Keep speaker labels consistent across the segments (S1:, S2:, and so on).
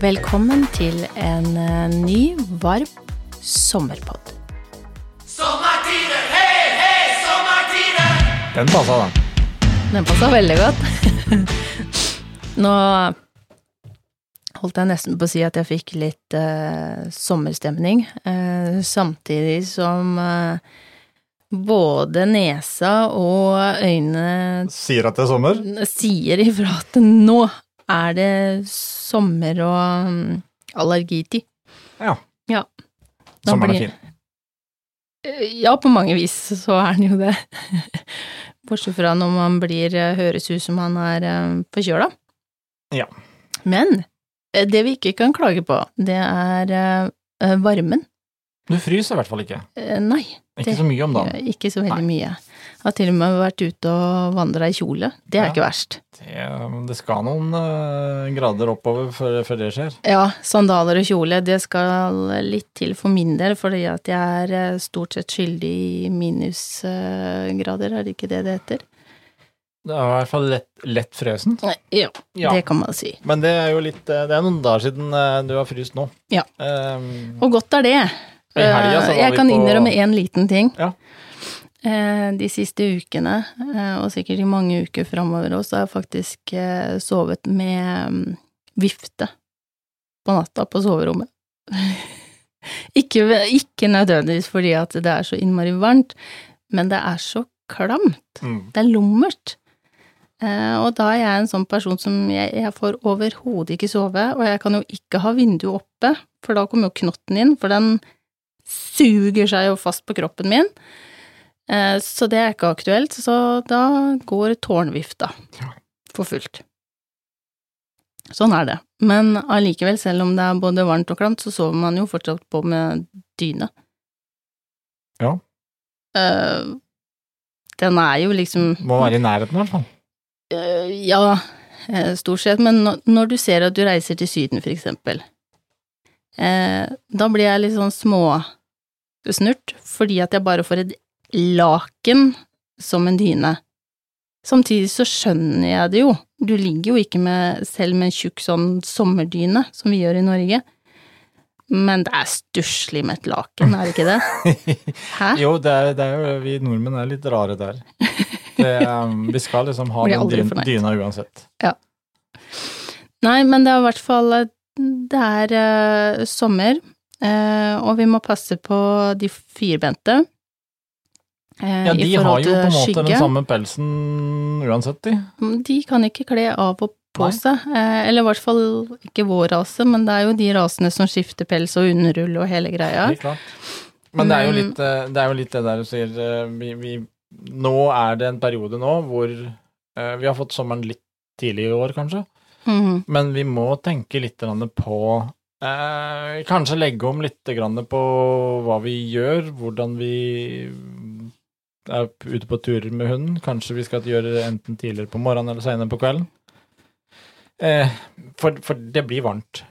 S1: Velkommen til en eh, ny, varm sommerpod.
S2: Sommertider, hei, hei, sommertider!
S3: Den passa, da.
S1: Den passa veldig godt. Nå holdt jeg nesten på å si at jeg fikk litt eh, sommerstemning, eh, samtidig som eh, både nesa og øynene
S3: Sier at det er sommer.
S1: sier ifra at nå er det sommer og mm, allergitid.
S3: Ja.
S1: Ja.
S3: Sommeren
S1: blir-
S3: er fin.
S1: Eh, Ja, på mange vis så er den jo det. Bortsett fra når man blir eh, høres ut som han er eh, forkjøla.
S3: Ja.
S1: Men det vi ikke kan klage på, det er varmen.
S3: Du fryser i hvert fall ikke.
S1: Nei,
S3: Ikke
S1: Det-
S3: så mye om dagen.
S1: ikke så veldig
S3: Nei.
S1: mye. Jeg har til og med vært ute og vandra i kjole. Det er
S3: Ja.
S1: ikke verst.
S3: Det, det skal noen uh, grader oppover før, før det skjer.
S1: Ja, sandaler og kjole, det skal litt til for min del, fordi at jeg er eh, stort sett skyldig i minusgrader, er det ikke det det heter?
S3: Det er i hvert fall lett, lett frøsen.
S1: Ja,
S3: Ja.
S1: det kan man si.
S3: Men det er jo litt eh, Det er noen dager siden du har fryst nå.
S1: Ja.
S3: Um,
S1: Og godt er det. Eh, jeg kan
S3: på-
S1: innrømme én liten ting.
S3: Ja.
S1: Eh, De siste ukene, eh, og sikkert i mange uker framover også, har jeg faktisk eh, sovet med mm, vifte på natta på soverommet. Ikke, ikke nødvendigvis fordi at det er så innmari varmt, men det er så klamt.
S3: mm.
S1: Det er lummert. Og da er jeg en sånn person som jeg, jeg får overhodet ikke sove, og jeg kan jo ikke ha vinduet oppe, for da kommer jo knotten inn, for den suger seg jo fast på kroppen min. Eh, så det er ikke aktuelt, så da går tårnvifta for fullt. Sånn er det. Men allikevel, selv om det er både varmt og klamt, så sover man jo fortsatt på med dyne.
S3: Ja.
S1: Eh, den er jo liksom
S3: Må være i nærheten, i hvert fall.
S1: Eh, Ja, stort sett, men når- du ser at du reiser til Syden, for eksempel, da blir jeg litt sånn småsnurt, fordi at jeg bare får et laken som en dyne. Samtidig så skjønner jeg det jo, du ligger jo ikke med, selv med en tjukk sånn sommerdyne, som vi gjør i Norge, men det er stusslig med et laken, er det ikke det? Hæ?
S3: Jo, det er, det er jo Vi nordmenn er litt rare der. Det, um, vi skal liksom ha den
S1: dyna,
S3: dyna uansett.
S1: Nei, men det er i hvert fall Det er uh, sommer, uh, og vi må passe på de firbente. Eh,
S3: Ja, de har jo på en
S1: måte
S3: måte den samme pelsen uansett, de.
S1: Mm, De kan ikke kle av og på
S3: Nei.
S1: seg, eh, eller i hvert fall ikke vår rase, men det er jo de rasene som skifter pels og underrull og hele greia.
S3: Det klart. Men det er litt eh, det, er jo litt det der du sier vi, vi, Nå er det en periode nå hvor vi har fått sommeren litt tidlig i år, kanskje.
S1: Mhm.
S3: Men vi må tenke litt på eh, Kanskje legge om litt grann på hva vi gjør, hvordan vi er ute på turer med hunden. Kanskje vi skal gjøre det enten tidligere på morgenen eller senere på kvelden. Eh, for, for det blir varmt.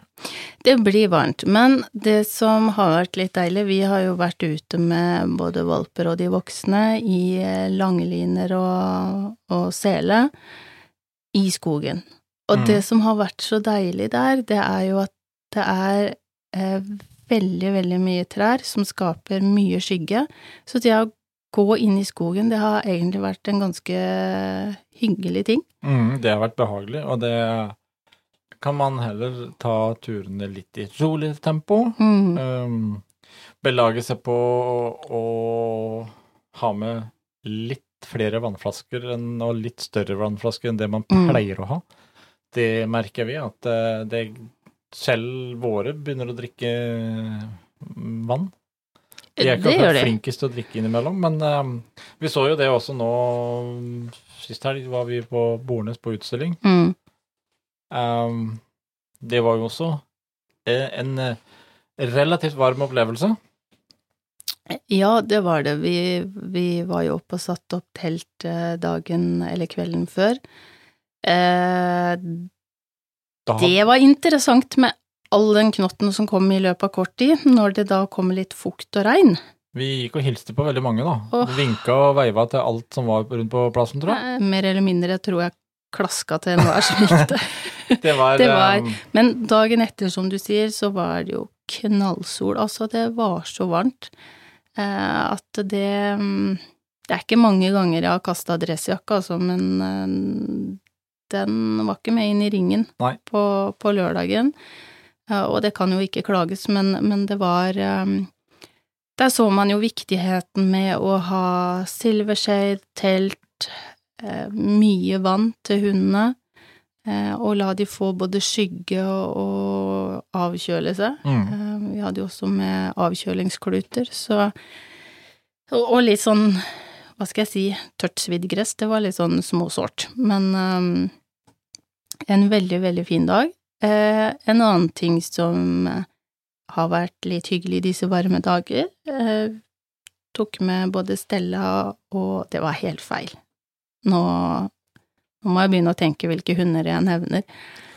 S1: Det blir varmt, men det som har vært litt deilig, vi har jo vært ute med både valper og de voksne i eh, langliner og, og sele i skogen. Og
S3: Mm.
S1: det som har vært så deilig der, det er jo at det er eh, veldig, veldig mye trær som skaper mye skygge. Så det å gå inn i skogen, det har egentlig vært en ganske hyggelig ting.
S3: Mm, det har vært behagelig, og det kan man heller ta turene litt i et rolig tempo.
S1: Mm.
S3: Um, belage seg på å ha med litt flere vannflasker enn, og litt større vannflasker enn det man
S1: Mm.
S3: pleier å ha. Det merker vi, at eh, det, selv våre begynner å drikke mm, vann. De er ikke akkurat flinkest til å drikke innimellom, men um, vi så jo det også nå Sist helg var vi på Bornes på utstilling.
S1: Mm.
S3: Um, det var jo også eh, en eh, relativt varm opplevelse.
S1: Ja, det var det. Vi, vi var jo oppe og satte opp telt eh, dagen eller kvelden før. Eh, det var interessant med all den knotten som kom i løpet av kort tid, når det da kommer litt fukt og regn.
S3: Vi gikk og hilste på veldig mange, da.
S1: Oh.
S3: Vinka og veiva til alt som var rundt på plassen, tror jeg.
S1: Eh, Mer eller mindre tror jeg klaska til enhver som gikk der.
S3: Det var,
S1: Det var-
S3: um,
S1: Men dagen etter, som du sier, så var det jo knallsol. Altså, det var så varmt eh, at det mm, Det er ikke mange ganger jeg har kasta dressjakka, altså, men eh, den var ikke med inn i ringen på, på lørdagen. Og det kan jo ikke klages, men, men det var eh, Der så man jo viktigheten med å ha silvershade, telt, eh, mye vann til hundene. Eh, og la de få både skygge og, avkjøle seg.
S3: mm.
S1: Eh, vi hadde jo også med avkjølingskluter, så og, litt sånn, hva skal jeg si, tørt svidd gress, det var litt sånn småsårt. Men um, en veldig, veldig fin dag. Eh, en annen ting som eh, har vært litt hyggelig disse varme dager, eh, tok med både Stella og Det var helt feil. Nå, nå må jeg begynne å tenke hvilke hunder jeg nevner.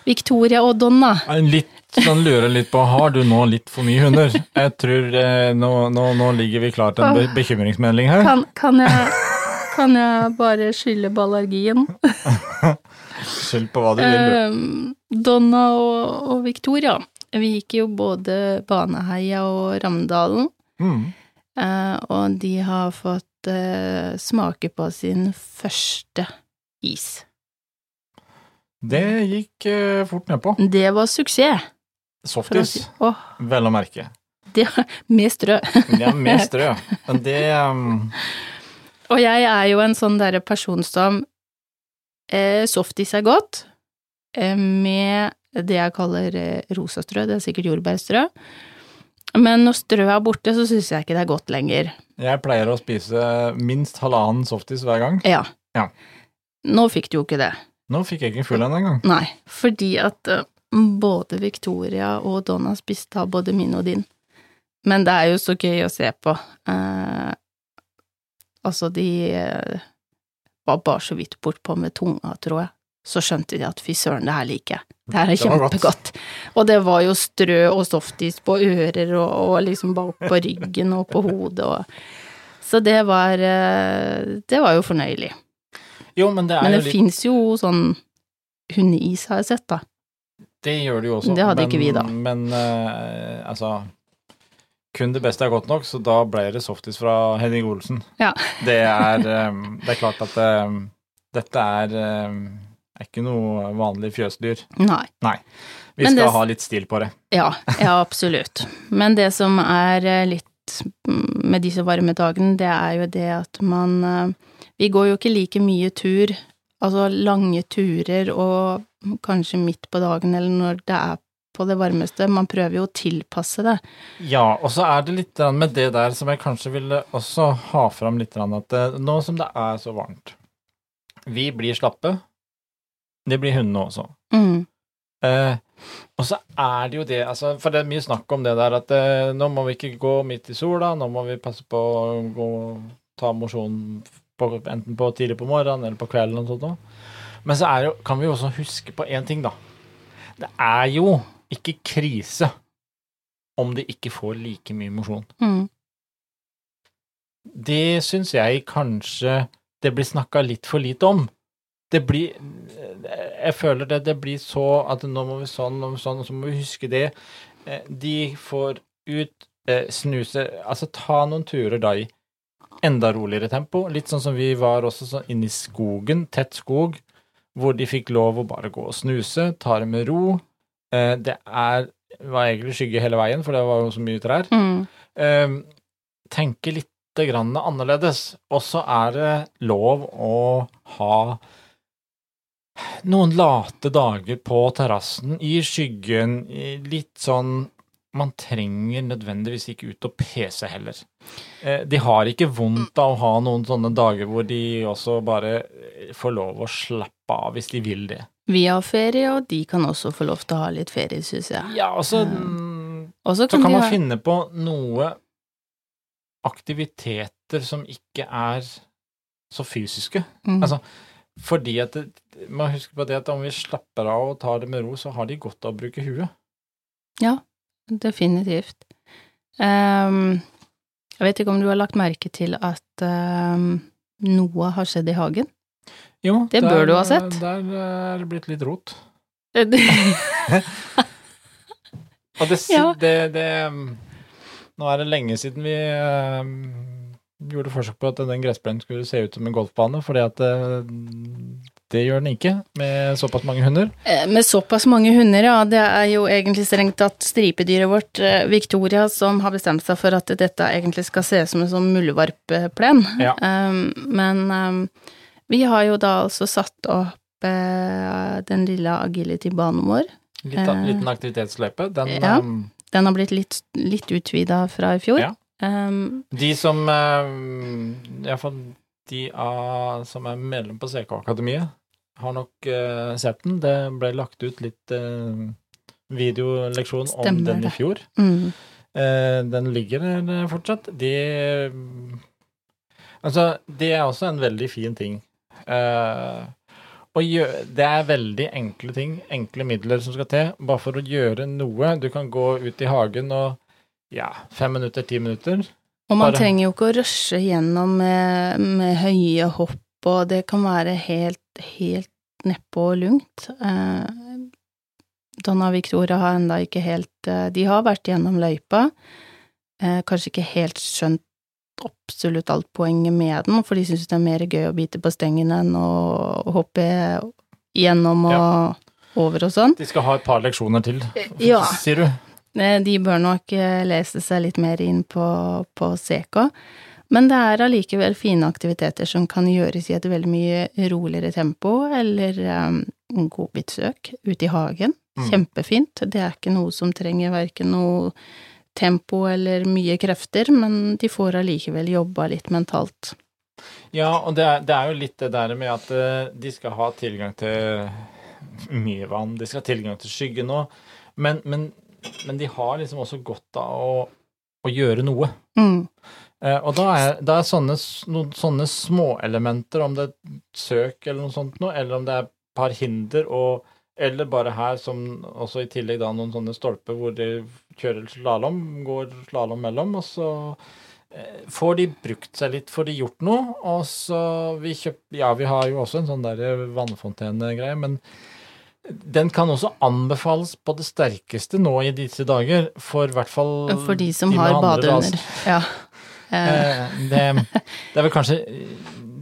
S1: Victoria og Donna.
S3: Litt, sånn lurer litt på, har du nå litt for mye hunder? Jeg tror eh, nå, nå, nå ligger vi klar til en bekymringsmelding her.
S1: Kan, kan, jeg, kan jeg bare skylde på allergien?
S3: Skyld på hva du vil, du.
S1: Eh, Donna og, og Victoria. Vi gikk jo både Baneheia og Ramdalen,
S3: Mm.
S1: eh, og de har fått eh, smake på sin første is.
S3: Det gikk eh, fort nedpå.
S1: Det var suksess.
S3: Softis,
S1: si-
S3: vel å merke.
S1: det med strø.
S3: Ja, med strø. Men det um,
S1: Og jeg er jo en sånn derre person som eh, Softis er godt, eh, med det jeg kaller eh, rosa strø, det er sikkert jordbærstrø. Men når strø er borte, så syns jeg ikke det er godt lenger.
S3: Jeg pleier å spise minst halvannen softis hver gang.
S1: Ja.
S3: Ja.
S1: Nå fikk du jo ikke det.
S3: Nå fikk jeg ikke full en engang.
S1: Nei, fordi at eh, både Victoria og Donna spiste av både min og din. Men det er jo så gøy å se på. Eh, altså, de eh, var bare så vidt bortpå med tunga, tror jeg. Så skjønte de at fy søren, det her liker jeg. Det her er kjempegodt. Og det var jo strø og softis på ører og, og liksom bare på ryggen og på hodet og Så det var eh, Det var jo fornøyelig.
S3: Jo, men det er
S1: Men
S3: jo
S1: det
S3: litt
S1: fins jo sånn hundeis, har jeg sett, da.
S3: Det gjør det jo også.
S1: Det hadde
S3: men,
S1: ikke vi, da.
S3: Men uh, altså Kun det beste er godt nok, så da ble det softis fra Henning Olsen.
S1: Ja.
S3: Det er, eh, det er klart at eh, dette er, eh, er ikke noe vanlig fjøsdyr.
S1: Nei.
S3: Vi
S1: Men
S3: skal
S1: det-
S3: ha litt stil på det.
S1: Ja, ja, absolutt. Men det som er eh, litt med disse varme dagene, det er jo det at man eh, Vi går jo ikke like mye tur, altså lange turer og kanskje midt på dagen eller når det er på det varmeste. Man prøver jo å tilpasse det.
S3: Ja, og så er det litt med det der som jeg kanskje ville også ha fram litt, at eh, nå som det er så varmt Vi blir slappe. Det blir hundene også.
S1: Mm.
S3: Eh, og så er det jo det, altså, for det er mye snakk om det der at eh, nå må vi ikke gå midt i sola, nå må vi passe på å gå, ta mosjon enten på tidlig på morgenen eller på kvelden og sånt noe. Men så jo, kan vi jo også huske på én ting, da. Det er jo ikke krise om de ikke får like mye mosjon.
S1: Mm.
S3: Det syns jeg kanskje det blir snakka litt for lite om. Det blir Jeg føler det, det blir så at nå må vi sånn, nå må vi sånn, og så må vi huske det. Eh, De får ut eh, snuse Altså ta noen turer da i enda roligere tempo. Litt sånn som vi var også sånn inne i skogen, tett skog, hvor de fikk lov å bare gå og snuse, ta det med ro. Eh, Det er var egentlig skygge hele veien, for det var jo så mye trær
S1: Mm.
S3: eh, tenke litt grann annerledes. Og så er det lov å ha noen late dager på terrassen, i skyggen, i litt sånn Man trenger nødvendigvis ikke ut og pese heller. Eh, de har ikke vondt av å ha noen sånne dager hvor de også bare får lov å slappe av hvis de vil det.
S1: Vi har ferie, og de kan også få lov til å ha litt ferie, syns jeg.
S3: Ja, og så mm,
S1: så kan,
S3: kan man
S1: ha
S3: finne på noe aktiviteter som ikke er så fysiske.
S1: mm.
S3: altså, Fordi at det, man husker på det at om vi slapper av og tar det med ro, så har de godt av å bruke huet.
S1: Definitivt. Um, jeg vet ikke om du har lagt merke til at um, noe har skjedd i hagen?
S3: Jo,
S1: Det bør du ha sett.
S3: Der er det blitt litt rot. Og det,
S1: Ja.
S3: det, det um, Nå er det lenge siden vi øh, gjorde forsøk på at den gressplenen skulle se ut som en golfbane, fordi at øh, det gjør den ikke, med såpass mange hunder.
S1: Eh, Med såpass mange hunder, ja. Det er jo egentlig strengt tatt stripedyret vårt, eh, Victoria, som har bestemt seg for at dette egentlig skal se ut som en sånn muldvarpplen.
S3: Ja.
S1: Um, men um, vi har jo da altså satt opp eh, den lille agility-banen vår.
S3: Litt,
S1: Eh,
S3: liten aktivitetsløype. Den,
S1: ja.
S3: um,
S1: Den har blitt litt, litt utvida fra i fjor.
S3: Ja.
S1: Um,
S3: de som Iallfall de av, som er medlem på CK-akademiet, har nok uh, sett den. Det ble lagt ut litt uh, videoleksjon om den i fjor.
S1: mm,
S3: Eh, den ligger der fortsatt. De Altså, det er også en veldig fin ting. Eh, gjø- det er veldig enkle ting, enkle midler som skal til, bare for å gjøre noe. Du kan gå ut i hagen og ja, fem minutter, ti minutter.
S1: og man
S3: Bare-
S1: trenger jo ikke å rushe gjennom med, med høye hopp, og det kan være helt, helt nedpå og lugnt. Eh, Donna Victoria har enda ikke helt eh, De har vært gjennom løypa, eh, kanskje ikke helt skjønt absolutt alt poenget med den, for de syns det er mer gøy å bite på stengen enn å hoppe gjennom og over og sånn.
S3: De skal ha et par leksjoner til,
S1: Ja.
S3: sier du.
S1: Eh, De bør nok eh, lese seg litt mer inn på, på CK. Men det er allikevel fine aktiviteter som kan gjøres i et veldig mye roligere tempo, eller um, godbitsøk ute i hagen.
S3: Mm.
S1: Kjempefint. Det er ikke noe som trenger verken noe tempo eller mye krefter, men de får allikevel jobba litt mentalt.
S3: Ja, og det er, det er jo litt det der med at eh, de skal ha tilgang til mye vann, de skal ha tilgang til skygge nå, men, men, men de har liksom også godt av å, å gjøre noe.
S1: Mm.
S3: Eh, og da er, da er sånne, noen sånne småelementer, om det er søk eller noe sånt noe, eller om det er par hinder, og, eller bare her som også i tillegg da noen sånne stolper hvor de kjører slalåm, går slalåm mellom, og så eh, får de brukt seg litt, får de gjort noe, og så vi kjøper Ja, vi har jo også en sånn der vannfontene-greie, men den kan også anbefales på det sterkeste nå i disse dager, for i hvert fall
S1: For de som
S3: de
S1: har
S3: andre
S1: bade
S3: raser.
S1: under. Ja. Eh,
S3: Eh, det, det er vel kanskje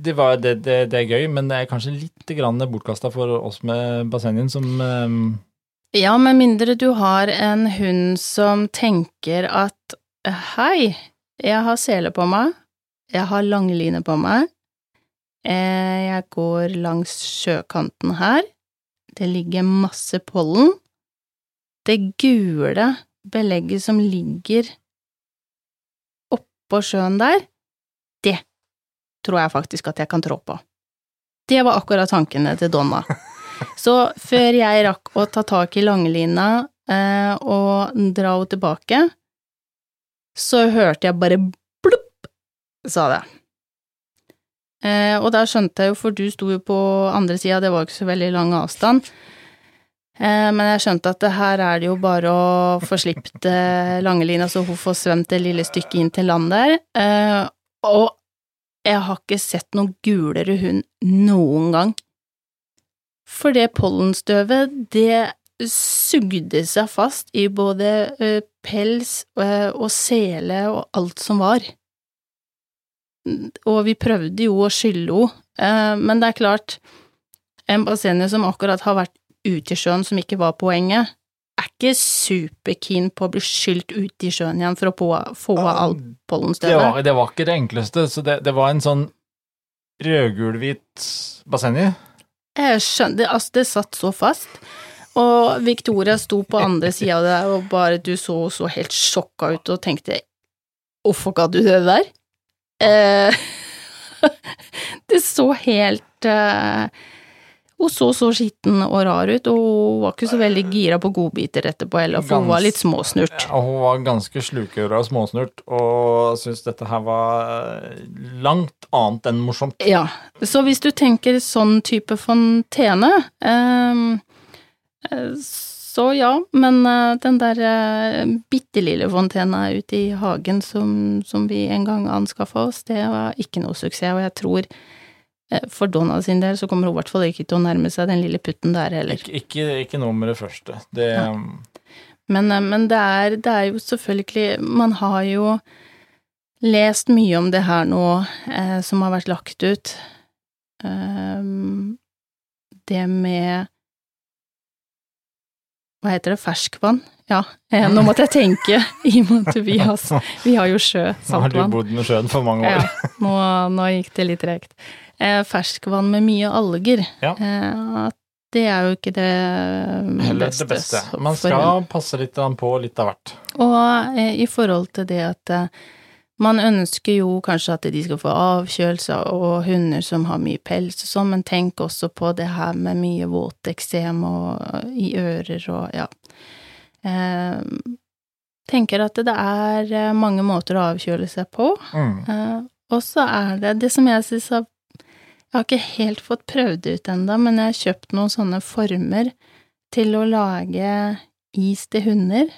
S3: det, var, det, det, er gøy, men det er kanskje litt bortkasta for oss med bassengen som eh,
S1: Ja, med mindre du har en hund som tenker at hei, jeg har sele på meg, jeg har langline på meg, eh, jeg går langs sjøkanten her, det ligger masse pollen, det gule belegget som ligger oppå sjøen der, det tror jeg faktisk at jeg kan trå på. Det var akkurat tankene til Donna. Så før jeg rakk å ta tak i langlina eh, og dra henne tilbake, så hørte jeg bare blupp, sa det. Eh, og da skjønte jeg jo, for du sto jo på andre sida, det var ikke så veldig lang avstand, eh, men jeg skjønte at her er det jo bare å få slipt eh, langelina så hun får svømt det lille stykket inn til land der, eh, og jeg har ikke sett noen gulere hund noen gang. For det pollenstøvet, det sugde seg fast i både pels og sele og alt som var. Og vi prøvde jo å skylle henne, eh, men det er klart, en bassenget som akkurat har vært ute i sjøen, som ikke var poenget, er ikke superkeen på å bli skylt ut i sjøen igjen for å få av all
S3: det,
S1: pollenstøvet.
S3: var, det var ikke det enkleste, så det, det var en sånn rødgulhvit basseng i.
S1: Jeg skjønner, altså det satt så fast. Og Victoria sto på andre sida av deg, og bare du så så helt sjokka ut og tenkte Hvorfor ga du det der? Eh, det så helt eh, Hun så så skitten og rar ut, og hun var ikke så veldig gira på godbiter etterpå heller, for hun var litt småsnurt.
S3: Ja, hun var ganske slukøra og småsnurt, og syntes dette her var eh, langt annet enn morsomt.
S1: Ja, så hvis du tenker sånn type fontene, ehm, eh, så ja, men eh, den der eh, bitte lille fontena ute i hagen som, som vi en gang anskaffa oss, det var ikke noe suksess, og jeg tror for Donna sin del så kommer hun i hvert fall ikke til å nærme seg den lille putten der heller.
S3: Ikke, ikke, ikke noe med det
S1: Ja. Men, eh, men det, er, det er jo selvfølgelig Man har jo lest mye om det her nå eh, som har vært lagt ut. Um, det med Hva heter det? Ferskvann? Ja, eh, nå måtte jeg tenke, i og med at vi har, vi har jo sjø,
S3: Nå har du bodd med sjøen for mange år.
S1: Ja, nå, nå gikk det litt tregt. Eh, ferskvann med mye alger,
S3: Ja.
S1: eh, det er jo ikke det
S3: Heller
S1: beste.
S3: det beste. Man skal passe litt på litt av hvert.
S1: og eh, i forhold til det at eh, man ønsker jo kanskje at de skal få avkjølelse og hunder som har mye pels og sånn, men tenk også på det her med mye våt eksem og i ører og ja. Eh, tenker at det er eh, mange måter å avkjøle seg på.
S3: Mm.
S1: Eh, og så er det det som jeg syns har Jeg har ikke helt fått prøvd det ut ennå, men jeg har kjøpt noen sånne former til å lage is til hunder.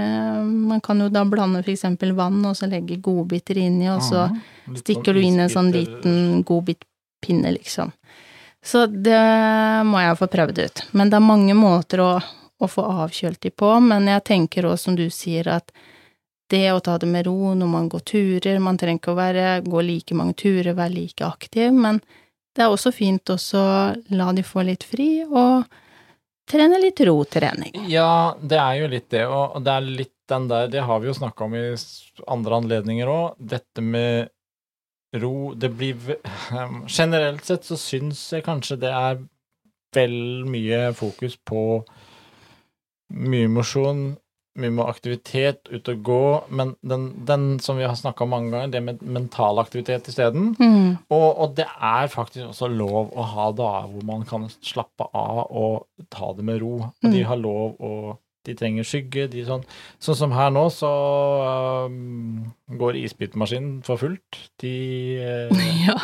S1: Eh, man kan jo da blande for eksempel vann, og så legge godbiter inni, og så
S3: Mhm.
S1: Stikker du inn en sånn liten godbitpinne, liksom. Så det må jeg få prøvd ut. Men det er mange måter å, å få avkjølt de på, men jeg tenker òg, som du sier, at det å ta det med ro når man går turer, man trenger ikke å være, gå like mange turer, være like aktiv, men det er også fint å la de få litt fri, og trene litt rotrening.
S3: Ja, det er jo litt det, og det er litt den der Det har vi jo snakka om i andre anledninger òg. Dette med ro Det blir Generelt sett så syns jeg kanskje det er vel mye fokus på mye mosjon, mye med aktivitet, ut og gå, men den, den som vi har snakka om mange ganger, det med mental aktivitet isteden.
S1: Mm.
S3: Og, og det er faktisk også lov å ha dager hvor man kan slappe av og ta det med ro. Og de
S1: Mm.
S3: har lov å De trenger skygge. De sånn. sånn som her nå, så um, går isbitmaskinen for fullt. De uh,
S1: Ja.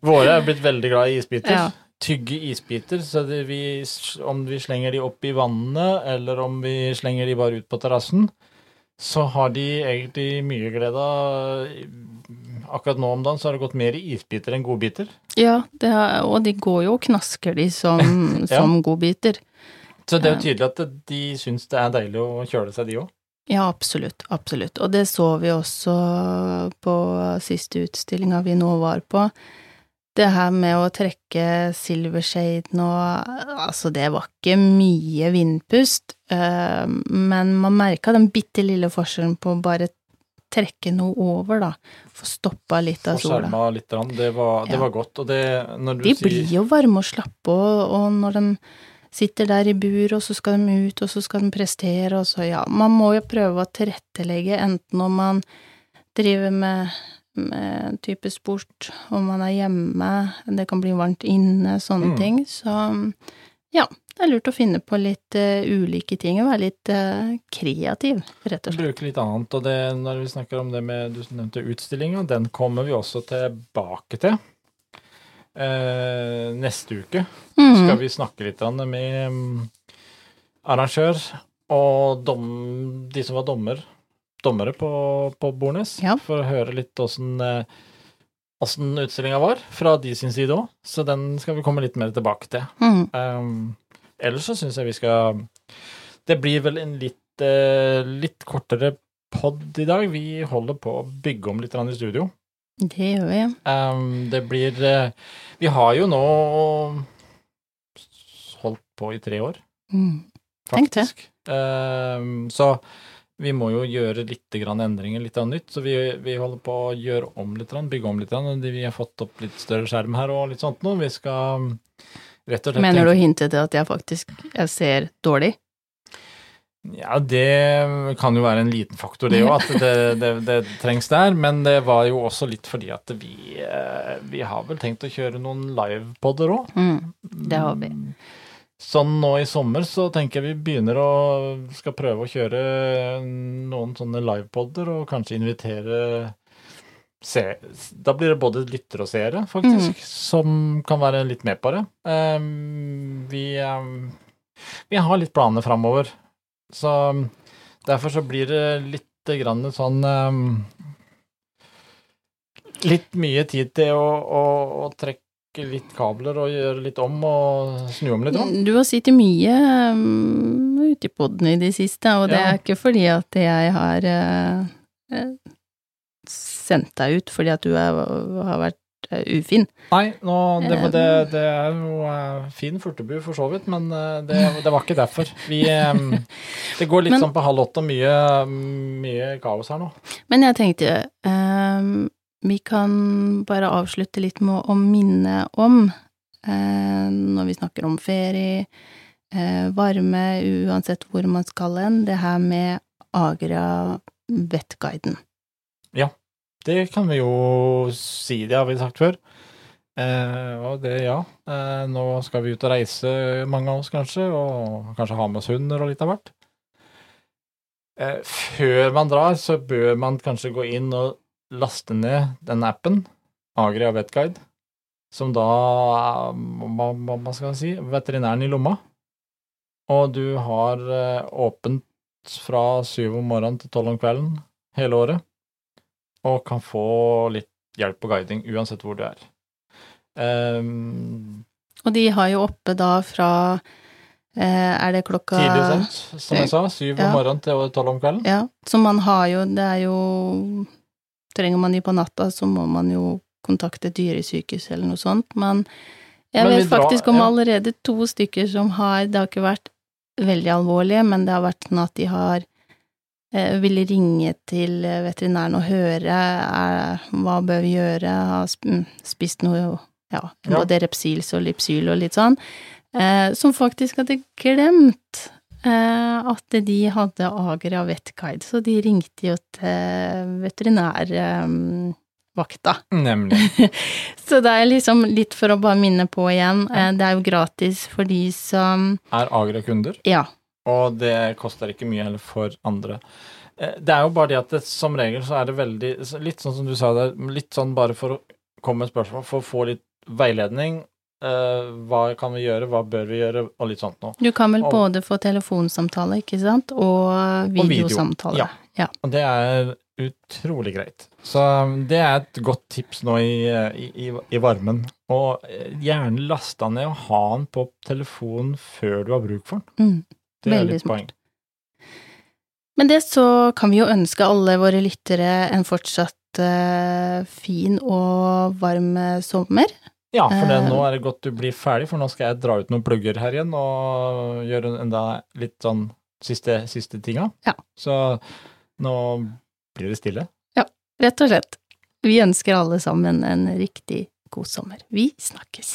S3: Våre er blitt veldig glad i isbiter.
S1: Ja.
S3: Tygge isbiter. Så vi, om vi slenger de opp i vannet, eller om vi slenger de bare ut på terrassen, så har de egentlig mye glede av Akkurat nå om dagen så har det gått mer i isbiter enn godbiter.
S1: Ja, det er, og de går jo og knasker de som,
S3: Ja.
S1: som godbiter.
S3: Så det er jo tydelig at de syns det er deilig å kjøle seg, de òg.
S1: Ja, absolutt, absolutt. Og det så vi også på siste utstillinga vi nå var på. Det her med å trekke silvershaden nå Altså, det var ikke mye vindpust, eh, men man merka den bitte lille forskjellen på bare trekke noe over, da. Få stoppa litt av sola.
S3: skjerma litt. Det var, det
S1: Ja.
S3: var godt. Og det når du
S1: De
S3: sier
S1: blir jo varme og slappe, og, og når de sitter der i bur, og så skal de ut, og så skal de prestere, og så ja, man må jo prøve å tilrettelegge, enten om man driver med type sport, om man er hjemme, det kan bli varmt inne, sånne
S3: Mm.
S1: ting, så ja, det er lurt å finne på litt uh, ulike ting, og være litt uh, kreativ, rett og slett.
S3: bruke litt annet. Og det, når vi snakker om det med Du nevnte utstillinga, den kommer vi også tilbake til. Uh, neste uke skal
S1: Mm.
S3: vi snakke litt med um, arrangør og dom, de som var dommer, dommere på, på Bornes,
S1: Ja.
S3: for å høre litt åssen eh, åssen utstillinga var, fra de sin side òg. Så den skal vi komme litt mer tilbake til.
S1: Mm.
S3: Um, ellers så syns jeg vi skal Det blir vel en litt, uh, litt kortere pod i dag. Vi holder på å bygge om litt i studio.
S1: Det gjør vi.
S3: Um, det blir uh, Vi har jo nå holdt på i tre år,
S1: Mm. Tenk det.
S3: Um, så vi må jo gjøre litt grann endringer, litt av nytt. Så vi, vi holder på å gjøre om litt, bygge om litt. Vi har fått opp litt større skjerm her og litt sånt nå. Vi skal um, rett og slett
S1: Mener du å hinte til at jeg faktisk jeg ser dårlig?
S3: Ja, det kan jo være en liten faktor, det òg, at det, det, det trengs der. Men det var jo også litt fordi at vi, eh, vi har vel tenkt å kjøre noen livepoder òg.
S1: Mm. Det har vi.
S3: Sånn nå i sommer så tenker jeg vi begynner å skal prøve å kjøre noen sånne livepodder, og kanskje invitere se, Da blir det både lyttere og seere, faktisk, som kan være litt med på det. Um, vi, um, vi har litt planer framover, så derfor så blir det litt grann sånn um, Litt mye tid til å, å, å trekke trekke litt kabler og gjøre litt om og snu om litt. Om.
S1: Du har sittet mye um, ute i poden i det siste, og det
S3: Ja.
S1: er ikke fordi at jeg har eh, sendt deg ut fordi at du er, har vært eh, ufin.
S3: Nei, nå, det, det, det er jo fin furtebu for så vidt, men det, det var ikke derfor. Vi, det går litt
S1: Men-
S3: sånn på halv åtte, mye, mye kaos her nå.
S1: Men jeg tenkte ehm, vi kan bare avslutte litt med å minne om, eh, når vi snakker om ferie, eh, varme, uansett hvor man skal hen, det her med Agra Vettguiden.
S3: Det kan vi jo si, det har vi sagt før. Eh, og det, ja. Eh, nå skal vi ut og reise, mange av oss kanskje, og kanskje ha med oss hunder og litt av hvert. Eh, før man drar, så bør man kanskje gå inn og laste ned den appen, Agria Vetguide, som da hva, hva skal jeg si veterinæren i lomma. Og du har eh, åpent fra syv om morgenen til tolv om kvelden hele året og kan få litt hjelp og guiding uansett hvor du er. Um,
S1: Og de har jo oppe da fra eh, Er det klokka
S3: tidlig sendt, som jeg sa, syv
S1: Ja.
S3: om morgenen til tolv om kvelden.
S1: Ja, så man har jo Det er jo Trenger man de på natta, så må man jo kontakte dyresykehus eller noe sånt, men jeg
S3: Men
S1: vet
S3: drar-
S1: faktisk om
S3: ja.
S1: allerede to stykker som har Det har ikke vært veldig alvorlige, men det har vært sånn at de har eh, ville ringe til eh, veterinæren og høre er, hva bør vi gjøre, har mm, spist noe ja,
S3: Ja.
S1: både Repsils og Lipsyl og litt sånn, eh, som faktisk hadde glemt eh, at de hadde Agra Vetguide, så de ringte jo til veterinærvakta.
S3: Nemlig.
S1: Så det er liksom litt for å bare minne på igjen, ja. det er jo gratis for de som
S3: Er Agra kunder,
S1: Ja.
S3: og det koster ikke mye heller for andre. Eh, Det er jo bare det at det, som regel så er det veldig Litt sånn som du sa der, litt sånn bare for å komme med spørsmål, for å få litt veiledning. Eh, hva kan vi gjøre, hva bør vi gjøre, og litt sånt noe.
S1: Du kan vel
S3: Og-
S1: både få telefonsamtale, ikke sant, og
S3: video,
S1: videosamtale.
S3: ja.
S1: ja.
S3: Og det er utrolig greit. Så um, det er et godt tips nå i, i, i, i varmen. Og eh, gjerne lasta ned og ha den på telefonen før du har bruk for den.
S1: Mm.
S3: Det er
S1: Veldig
S3: litt
S1: smart.
S3: poeng.
S1: Men det så kan vi jo ønske alle våre lyttere en fortsatt uh, fin og varm eh, sommer.
S3: Ja, for det,
S1: Eh.
S3: nå er det godt du blir ferdig, for nå skal jeg dra ut noen plugger her igjen og gjøre enda litt sånn siste, siste tinga.
S1: Ja.
S3: Så nå blir det stille.
S1: Ja, Rett og slett. Vi ønsker alle sammen en riktig god sommer. Vi snakkes.